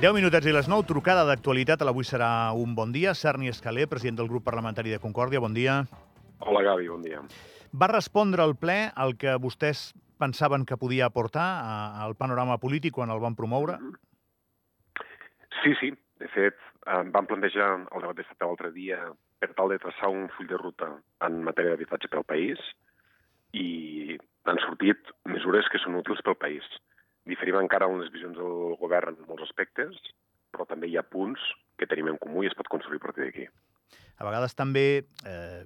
10 minutets i les 9, trucada d'actualitat. Avui serà un bon dia. Cerny Escalé, president del grup parlamentari de Concòrdia, bon dia. Hola, Gavi, bon dia. Va respondre al ple el que vostès pensaven que podia aportar al panorama polític quan el van promoure? Sí, sí. De fet, vam plantejar el debat d'estat l'altre dia per tal de traçar un full de ruta en matèria d'habitatge pel país i han sortit mesures que són útils pel país. Diferim encara en les visions del govern en molts aspectes, però també hi ha punts que tenim en comú i es pot construir a partir d'aquí. A vegades també eh,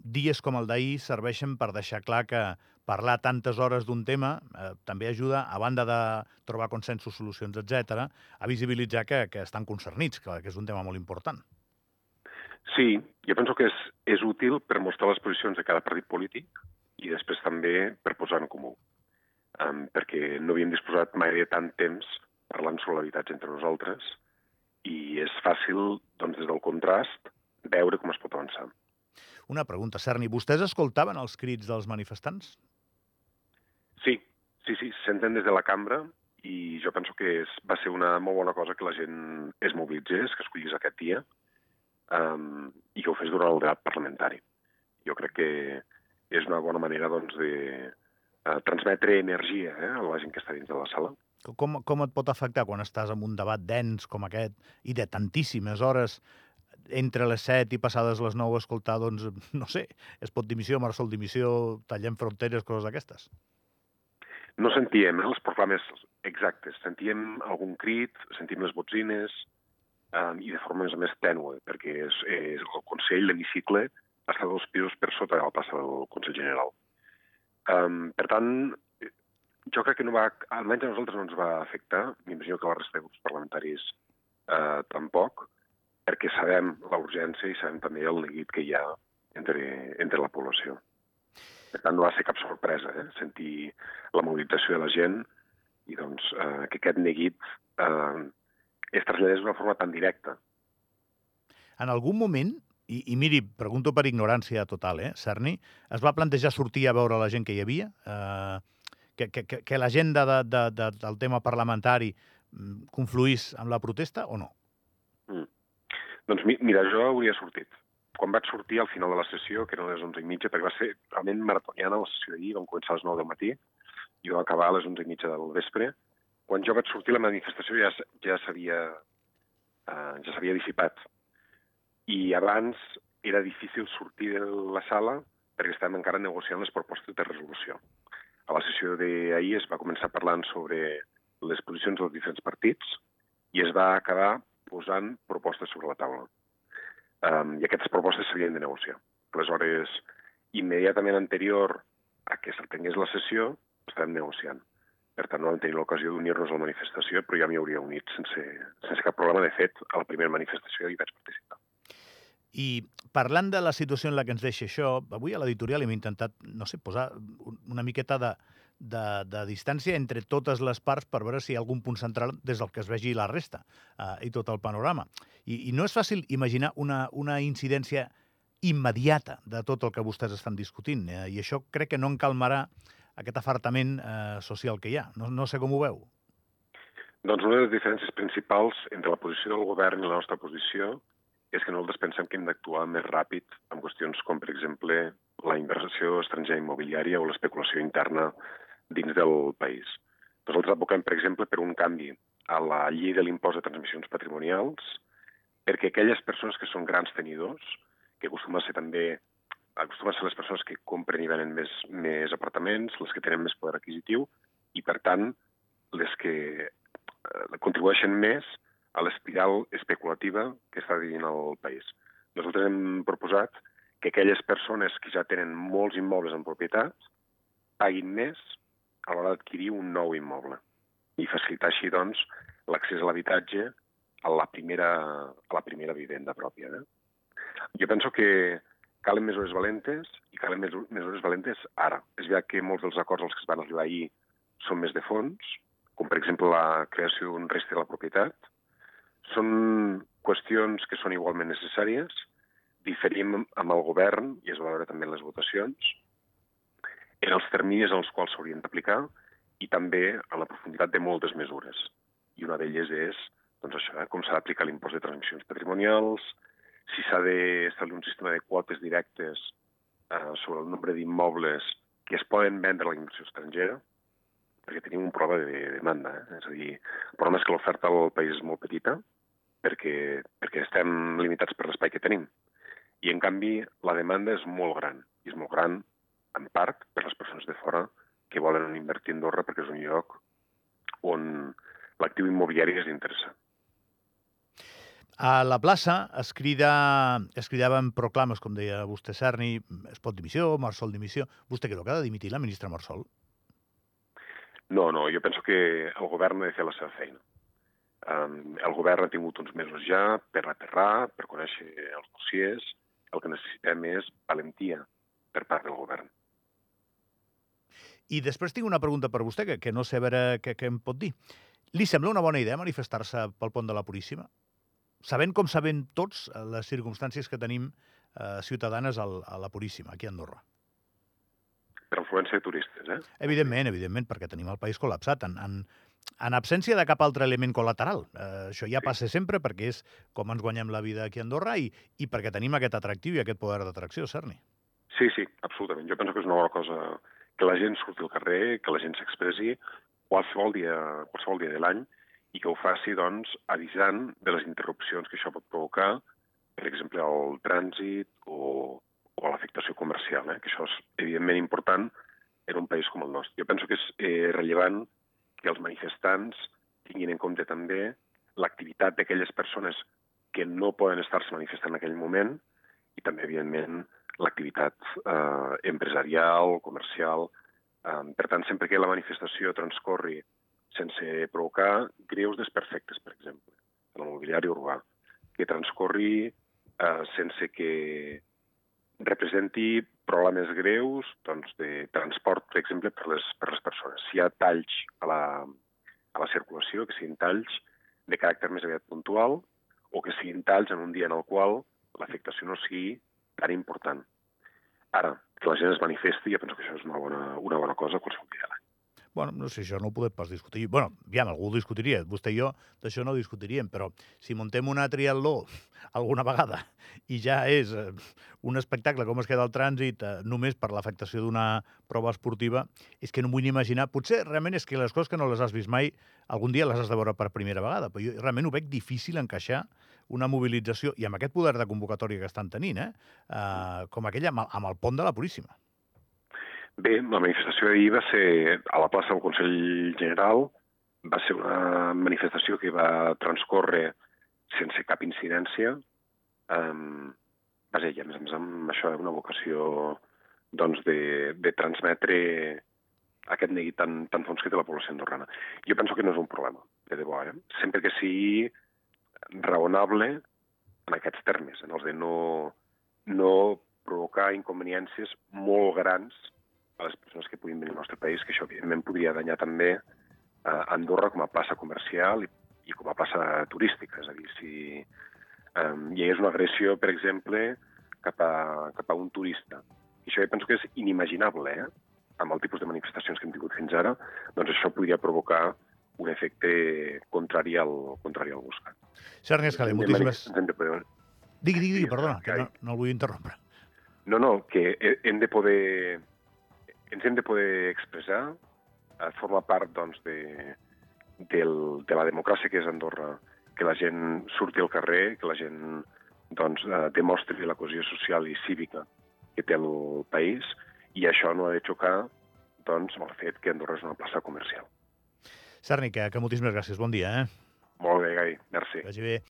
dies com el d'ahir serveixen per deixar clar que parlar tantes hores d'un tema eh, també ajuda, a banda de trobar consensos, solucions, etc, a visibilitzar que, que estan concernits, que, que és un tema molt important. Sí, jo penso que és, és útil per mostrar les posicions de cada partit polític i després també per posar en comú. Um, perquè no havíem disposat mai de tant temps parlant sobre l'habitatge entre nosaltres i és fàcil, doncs, des del contrast, veure com es pot avançar. Una pregunta, Cerny. Vostès escoltaven els crits dels manifestants? Sí, sí, sí, senten des de la cambra i jo penso que és, va ser una molt bona cosa que la gent es mobilitzés, que escollís aquest dia um, i que ho fes durant el debat parlamentari. Jo crec que és una bona manera doncs, de uh, transmetre energia eh, a la gent que està dins de la sala. Com, com et pot afectar quan estàs en un debat dens com aquest i de tantíssimes hores entre les 7 i passades les 9 escoltar, doncs, no sé, es pot dimissió, Marsol dimissió, tallem fronteres, coses d'aquestes? No sentíem eh, els proclames exactes, sentíem algun crit, sentíem les botzines, eh, i de forma més a més tènue, perquè és, és el Consell, l'hemicicle, està dos pisos per sota de la plaça del Consell General. Um, per tant, jo crec que no va, almenys a nosaltres no ens va afectar, m'imagino que a la resta de grups parlamentaris eh, tampoc, perquè sabem la urgència i sabem també el neguit que hi ha entre, entre la població. Per tant, no va ser cap sorpresa eh, sentir la mobilització de la gent i doncs, eh, que aquest neguit eh, es traslladés d'una forma tan directa. En algun moment, i, i miri, pregunto per ignorància total, eh, Cerny, es va plantejar sortir a veure la gent que hi havia? Eh, que, que, que l'agenda de, de, de, del tema parlamentari mm, confluís amb la protesta o no? Mm. Doncs mira, jo hauria sortit. Quan vaig sortir al final de la sessió, que eren les 11 i mitja, perquè va ser realment maratoniana la sessió d'ahir, vam començar a les 9 del matí i vam acabar a les 11 i mitja del vespre, quan jo vaig sortir la manifestació ja, ja s'havia uh, ja dissipat. I abans era difícil sortir de la sala perquè estàvem encara negociant les propostes de resolució. A la sessió d'ahir es va començar parlant sobre les posicions dels diferents partits i es va acabar posant propostes sobre la taula. Um, I aquestes propostes s'havien de negociar. Aleshores, immediatament anterior a que s'atengués la sessió, estàvem negociant. Per tant, no vam tenir l'ocasió d'unir-nos a la manifestació, però ja m'hi hauria unit sense, sense cap problema. De fet, a la primera manifestació hi vaig participar. I parlant de la situació en la que ens deixa això, avui a l'editorial hem intentat, no sé, posar una miqueta de, de, de distància entre totes les parts per veure si hi ha algun punt central des del que es vegi la resta eh, i tot el panorama. I, I no és fàcil imaginar una, una incidència immediata de tot el que vostès estan discutint, eh, i això crec que no encalmarà aquest afartament eh, social que hi ha. No, no sé com ho veu. Doncs una de les diferències principals entre la posició del govern i la nostra posició és que nosaltres pensem que hem d'actuar més ràpid en qüestions com, per exemple, la inversió estrangera immobiliària o l'especulació interna dins del país. Nosaltres advoquem, per exemple, per un canvi a la llei de l'impost de transmissions patrimonials, perquè aquelles persones que són grans tenidors, que acostumen a ser també acostumen a ser les persones que compren i venen més, més apartaments, les que tenen més poder adquisitiu, i, per tant, les que eh, contribueixen més a l'espiral especulativa que està vivint el país. Nosaltres hem proposat que aquelles persones que ja tenen molts immobles en propietat paguin més a l'hora d'adquirir un nou immoble i facilitar així, doncs, l'accés a l'habitatge a la primera, a la primera vivenda pròpia. Eh? Jo penso que calen mesures valentes i calen mesures valentes ara. És veritat que molts dels acords als que es van arribar ahir són més de fons, com per exemple la creació d'un reste de la propietat. Són qüestions que són igualment necessàries, diferim amb el govern, i es va veure també en les votacions, en els terminis en els quals s'haurien d'aplicar i també en la profunditat de moltes mesures. I una d'elles és doncs això, eh, com s'ha d'aplicar l'impost de transmissions patrimonials, si s'ha d'establir un sistema de quotes directes eh, sobre el nombre d'immobles que es poden vendre a la inversió estrangera, perquè tenim un problema de demanda. Eh? És a dir, el problema és que l'oferta al país és molt petita, perquè, perquè estem limitats per l'espai que tenim. I, en canvi, la demanda és molt gran. I és molt gran, en part, per les persones de fora que volen invertir a Andorra perquè és un lloc on l'actiu immobiliari és interessant. A la plaça es, crida, es cridaven proclames, com deia vostè, Cerny, es pot dimissió, Marsol dimissió. Vostè creu que ha de dimitir la ministra Marsol? No, no, jo penso que el govern ha de fer la seva feina. Um, el govern ha tingut uns mesos ja per aterrar, per conèixer els dossiers. El que necessitem és valentia per part del govern. I després tinc una pregunta per vostè, que, que no sé a veure què, què em pot dir. Li sembla una bona idea manifestar-se pel pont de la Puríssima? Sabent com sabem tots les circumstàncies que tenim eh, ciutadanes al, a la Puríssima, aquí a Andorra. Per influència de turistes, eh? Evidentment, evidentment, perquè tenim el país col·lapsat en, en, en absència de cap altre element col·lateral. Eh, això ja passa sempre perquè és com ens guanyem la vida aquí a Andorra i, i perquè tenim aquest atractiu i aquest poder d'atracció, Cerny. Sí, sí, absolutament. Jo penso que és una bona cosa que la gent surti al carrer, que la gent s'expressi qualsevol dia, qualsevol dia de l'any i que ho faci doncs, avisant de les interrupcions que això pot provocar, per exemple, al trànsit o, o a l'afectació comercial, eh? que això és evidentment important en un país com el nostre. Jo penso que és eh, rellevant que els manifestants tinguin en compte també l'activitat d'aquelles persones que no poden estar-se manifestant en aquell moment i també, evidentment, l'activitat eh, empresarial, comercial. Eh, per tant, sempre que la manifestació transcorri sense provocar greus desperfectes, per exemple, en el mobiliari urbà, que transcorri eh, sense que representi problemes greus doncs, de transport, per exemple, per les, per les persones. Si hi ha talls a la, a la circulació, que siguin talls de caràcter més aviat puntual, o que siguin talls en un dia en el qual l'afectació no sigui tan important. Ara, que la gent es manifesti, jo penso que això és una bona, una bona cosa qualsevol dia de. Bueno, no sé, això no ho podem pas discutir. bueno, ja, algú ho discutiria. Vostè i jo d'això no discutiríem, però si muntem una triatló alguna vegada i ja és eh, un espectacle com es queda el trànsit eh, només per l'afectació d'una prova esportiva, és que no vull ni imaginar... Potser realment és que les coses que no les has vist mai, algun dia les has de veure per primera vegada, però jo realment ho veig difícil encaixar una mobilització, i amb aquest poder de convocatòria que estan tenint, eh, eh com aquella amb, amb el pont de la Puríssima. Bé, la manifestació d'ahir va ser a la plaça del Consell General, va ser una manifestació que va transcorrer sense cap incidència, um, vaja, i a més a més amb això una vocació doncs, de, de transmetre aquest neguit tan, tan fons que té la població andorrana. Jo penso que no és un problema, de debò, eh? sempre que sigui raonable en aquests termes, en els de no, no provocar inconveniències molt grans a les persones que puguin venir al nostre país, que això evidentment podria danyar també eh, Andorra com a plaça comercial i, i com a plaça turística. És a dir, si eh, hi hagués una agressió, per exemple, cap a, cap a un turista, i això jo penso que és inimaginable, eh? amb el tipus de manifestacions que hem tingut fins ara, doncs això podria provocar un efecte contrari al, contrari al buscat. Sergi Escalé, moltíssimes... Poder... Digui, digui, digui, perdona, que no, no el vull interrompre. No, no, que hem de poder ens hem de poder expressar, eh, forma part doncs, de, del, de la democràcia que és Andorra, que la gent surti al carrer, que la gent doncs, eh, demostri la cohesió social i cívica que té el país, i això no ha de xocar doncs, amb el fet que Andorra és una plaça comercial. Sarni, que, que moltíssimes gràcies. Bon dia. Eh? Molt bé, Gai. Merci. Vagi bé.